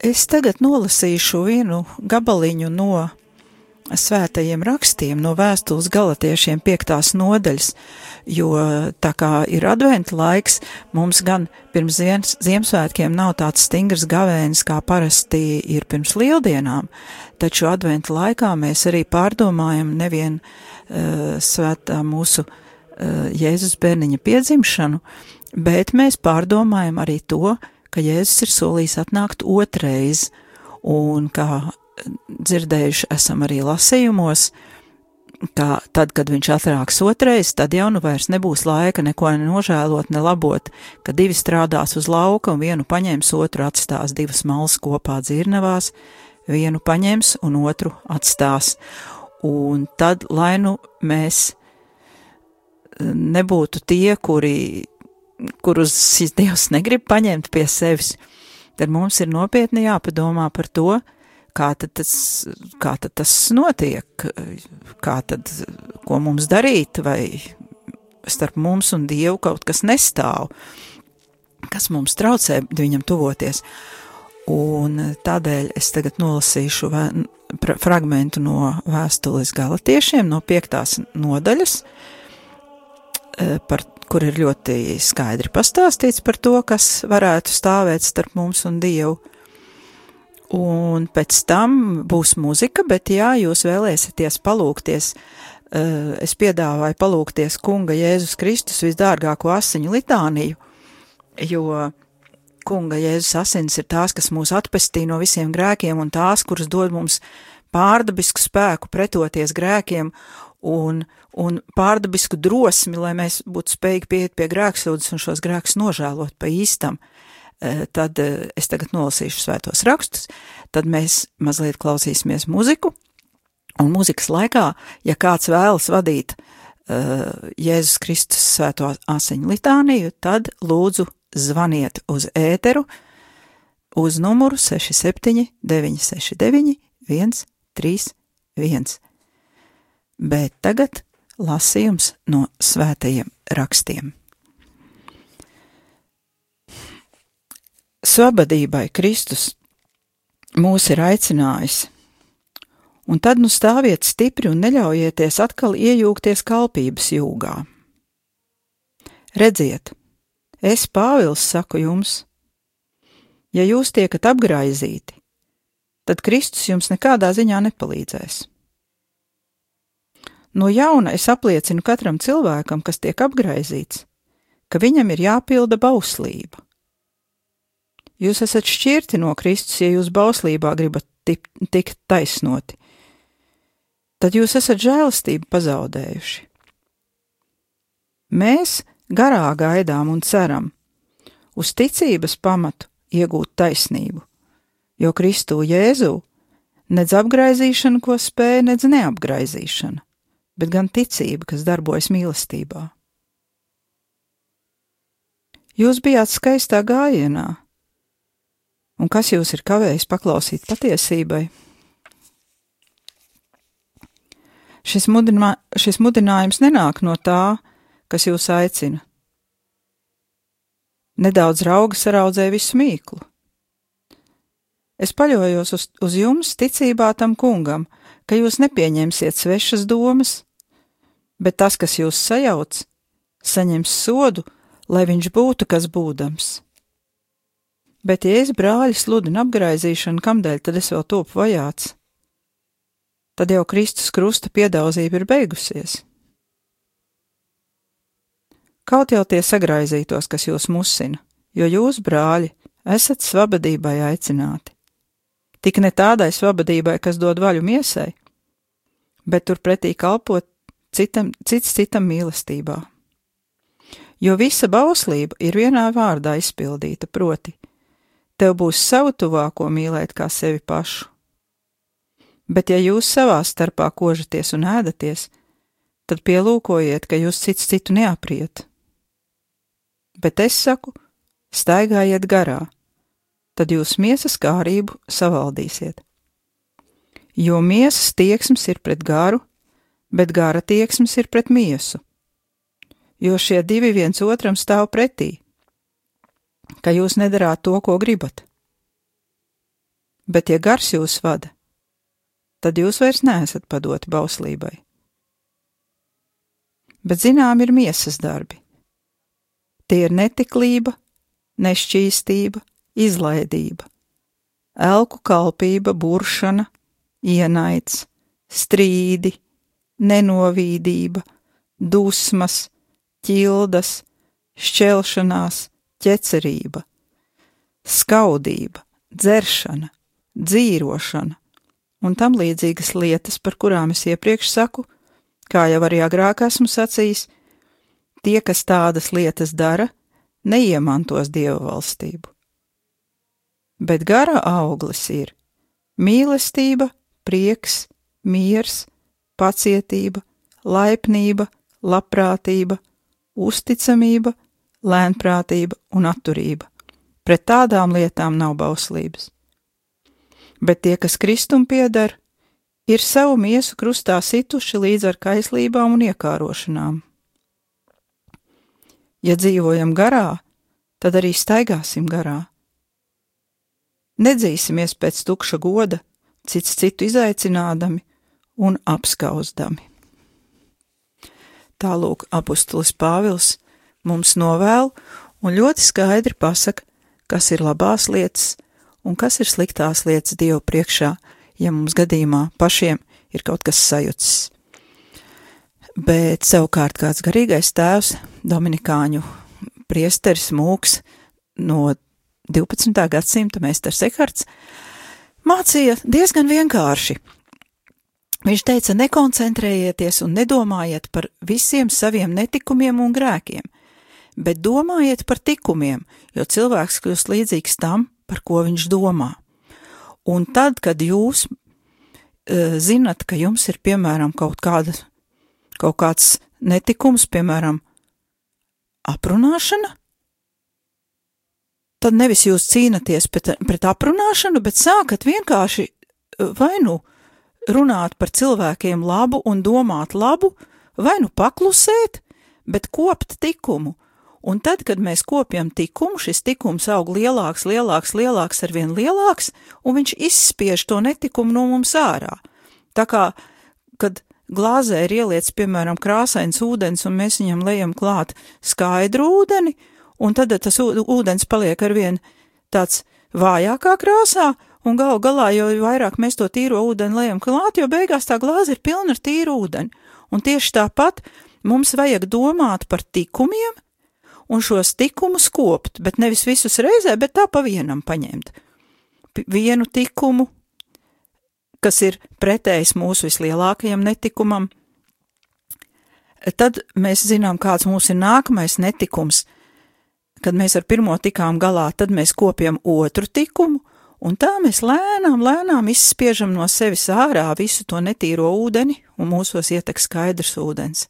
Es tagad nolasīšu vienu gabaliņu no svētajiem rakstiem, no vēstules galotiešiem piektās nodaļas, jo tā kā ir adventa laiks, mums gan pirms Ziemas, Ziemassvētkiem nav tāds stingrs gavēnis, kā parasti ir pirms lieldienām, taču adventa laikā mēs arī pārdomājam nevien uh, svētā mūsu uh, Jēzus bērniņa piedzimšanu, bet mēs pārdomājam arī to, ka Jēzus ir solījis atnākt otrais, un kā dzirdējuši esam arī lasījumos, ka tad, kad viņš atnāks otrais, tad jau nu vairs nebūs laika neko nožēlot, ne labot, ka divi strādās uz lauka un vienu paņems, otru atstās, divas malas kopā dzirnavās, vienu paņems un otru atstās. Un tad, lai nu mēs nebūtu tie, kuri kurus Dievs negrib paņemt pie sevis, tad mums ir nopietni jāpadomā par to, kā tad tas, kā tad tas notiek, kā tad, ko mums darīt, vai starp mums un Dievu kaut kas nestāv, kas mums traucē viņam tuvoties. Un tādēļ es tagad nolasīšu vē, fragmentu no vēstules galotiešiem, no piektās nodaļas, eh, par kur ir ļoti skaidri pastāstīts par to, kas varētu stāvēt starp mums un Dievu. Un pēc tam būs muzika, bet jā, jūs vēlēsieties palūkties, eh, es piedāvāju palūkties Kunga Jēzus Kristus visdārgāko asiņu litāniju, jo Kunga Jēzus asins ir tās, kas mūs atpestī no visiem grēkiem un tās, kuras dod mums pārdabisku spēku pretoties grēkiem un, un pārdabisku drosmi, lai mēs būtu spējīgi pieiet pie grēksūdzes un šos grēkus nožēlot pa īstam, e, tad e, es tagad nolasīšu svētos rakstus, tad mēs mazliet klausīsimies muziku, un muzikas laikā, ja kāds vēlas vadīt uh, Jēzus Kristus svēto asiņu litāniju, tad lūdzu zvaniet uz ēteru uz numuru 67 969 131 bet tagad lasījums no svētajiem rakstiem. Svabadībai Kristus mūs ir aicinājis, un tad nu stāviet stipri un neļaujieties atkal iejūgties kalpības jūgā. Redziet, es Pāvils saku jums, ja jūs tiekat apgraizīti, tad Kristus jums nekādā ziņā nepalīdzēs. No jauna es apliecinu katram cilvēkam, kas tiek apgraizīts, ka viņam ir jāpilda bauslība. Jūs esat šķirti no Kristus, ja jūs bauslībā gribat tikt taisnoti. Tad jūs esat žēlastību pazaudējuši. Mēs garā gaidām un ceram uz ticības pamatu iegūt taisnību, jo Kristu Jēzu nedz apgraizīšana, ko spēja, nedz neapgraizīšana bet gan ticība, kas darbojas mīlestībā. Jūs bijāt skaistā gājienā, un kas jūs ir kavējis paklausīt patiesībai? Šis, mudinā, šis mudinājums nenāk no tā, kas jūs aicina. Nedaudz rauga saraudzē visu mīklu. Es paļojos uz, uz jums ticībā tam kungam, ka jūs nepieņemsiet svešas domas, bet tas, kas jūs sajauc, saņems sodu, lai viņš būtu kas būdams. Bet, ja es brāļi sludinu apgraizīšanu, kamdēļ tad es vēl topu vajāts? Tad jau Kristus krusta piedauzība ir beigusies. Kaut jau tie sagraizītos, kas jūs musina, jo jūs, brāļi, esat svabadībai aicināti. Tik ne tādai svabadībai, kas dod vaļu miesai, bet turpretī kalpot citam, cits citam mīlestībā. Jo visa bauslība ir vienā vārdā izpildīta, proti, tev būs savu tuvāko mīlēt kā sevi pašu. Bet, ja jūs savā starpā kožaties un ēdaties, tad pielūkojiet, ka jūs cits citu neapriet. Bet es saku, staigājiet garā, tad jūs miesas kārību savaldīsiet. Jo miesas tieksmes ir pret garu, bet gara tieksmes ir pret miesu, jo šie divi viens otram stāv pretī, ka jūs nedarāt to, ko gribat. Bet, ja gars jūs vada, tad jūs vairs neesat padoti bauslībai. Bet zinām ir miesas darbi. Tie ir netiklība, nešķīstība, izlaidība, elku kalpība, buršana, ienaids, strīdi, nenovīdība, dusmas, ķildas, šķelšanās, ķecerība, skaudība, dzeršana, dzīrošana un tam līdzīgas lietas, par kurām es iepriekš saku, kā jau arī agrāk esmu sacījis, tie, kas tādas lietas dara, neiemantos dievu valstību. Bet gara auglis ir mīlestība, prieks, miers, pacietība, laipnība, labprātība, uzticamība, lēnprātība un atturība. Pret tādām lietām nav bauslības. Bet tie, kas kristum pieder, ir savu miesu krustā situši līdz ar kaislībām un iekārošanām. Ja dzīvojam garā, tad arī staigāsim garā. Nedzīsimies pēc tukša goda, cits citu izaicinādami un apskauzdami. Tālūk, apustulis Pāvils mums novēl un ļoti skaidri pasaka, kas ir labās lietas un kas ir sliktās lietas Dievu priekšā, ja mums gadījumā pašiem ir kaut kas sajucis. Bet savukārt kāds garīgais tēvs, Dominikāņu priesteris Mūks no 12. gadsimta meistars Ekarts, mācīja diezgan vienkārši – Viņš teica, nekoncentrējieties un nedomājiet par visiem saviem netikumiem un grēkiem, bet domājiet par tikumiem, jo cilvēks kļūst līdzīgs tam, par ko viņš domā. Un tad, kad jūs uh, zinat, ka jums ir piemēram kaut, kāda, kaut kāds netikums, piemēram, aprunāšana, tad nevis jūs cīnaties pret, pret aprunāšanu, bet sākat vienkārši vai nu runāt par cilvēkiem labu un domāt labu, vai nu paklusēt, bet kopt tikumu. Un tad, kad mēs kopjam tikumu, šis tikums aug lielāks, lielāks, lielāks, arvien lielāks, un viņš izspiež to netikumu no mums ārā. Tā kā, kad glāzē ir ieliets, piemēram, krāsains ūdens, un mēs viņam lejam klāt skaidru ūdeni, un tad tas ūdens paliek arvien tāds vājākā krāsā, un gal galā, jo vairāk mēs to tīro ūdeni lejam klāt, jo beigās tā glāze ir pilna ar tīru ūdeni. Un tieši tāpat mums vajag domāt par tikumiem un šos tikumus kopt, bet nevis visus reizē, bet tā pa vienam paņemt. P vienu tikumu, kas ir pretējs mūsu vislielākajam netikumam, tad mēs zinām, kāds mums ir nākamais netikums. Kad mēs ar pirmo tikām galā, tad mēs kopjam otru tikumu, Un tā mēs lēnām, lēnām izspiežam no sevis ārā visu to netīro ūdeni, un mūsos ietek skaidrs ūdens.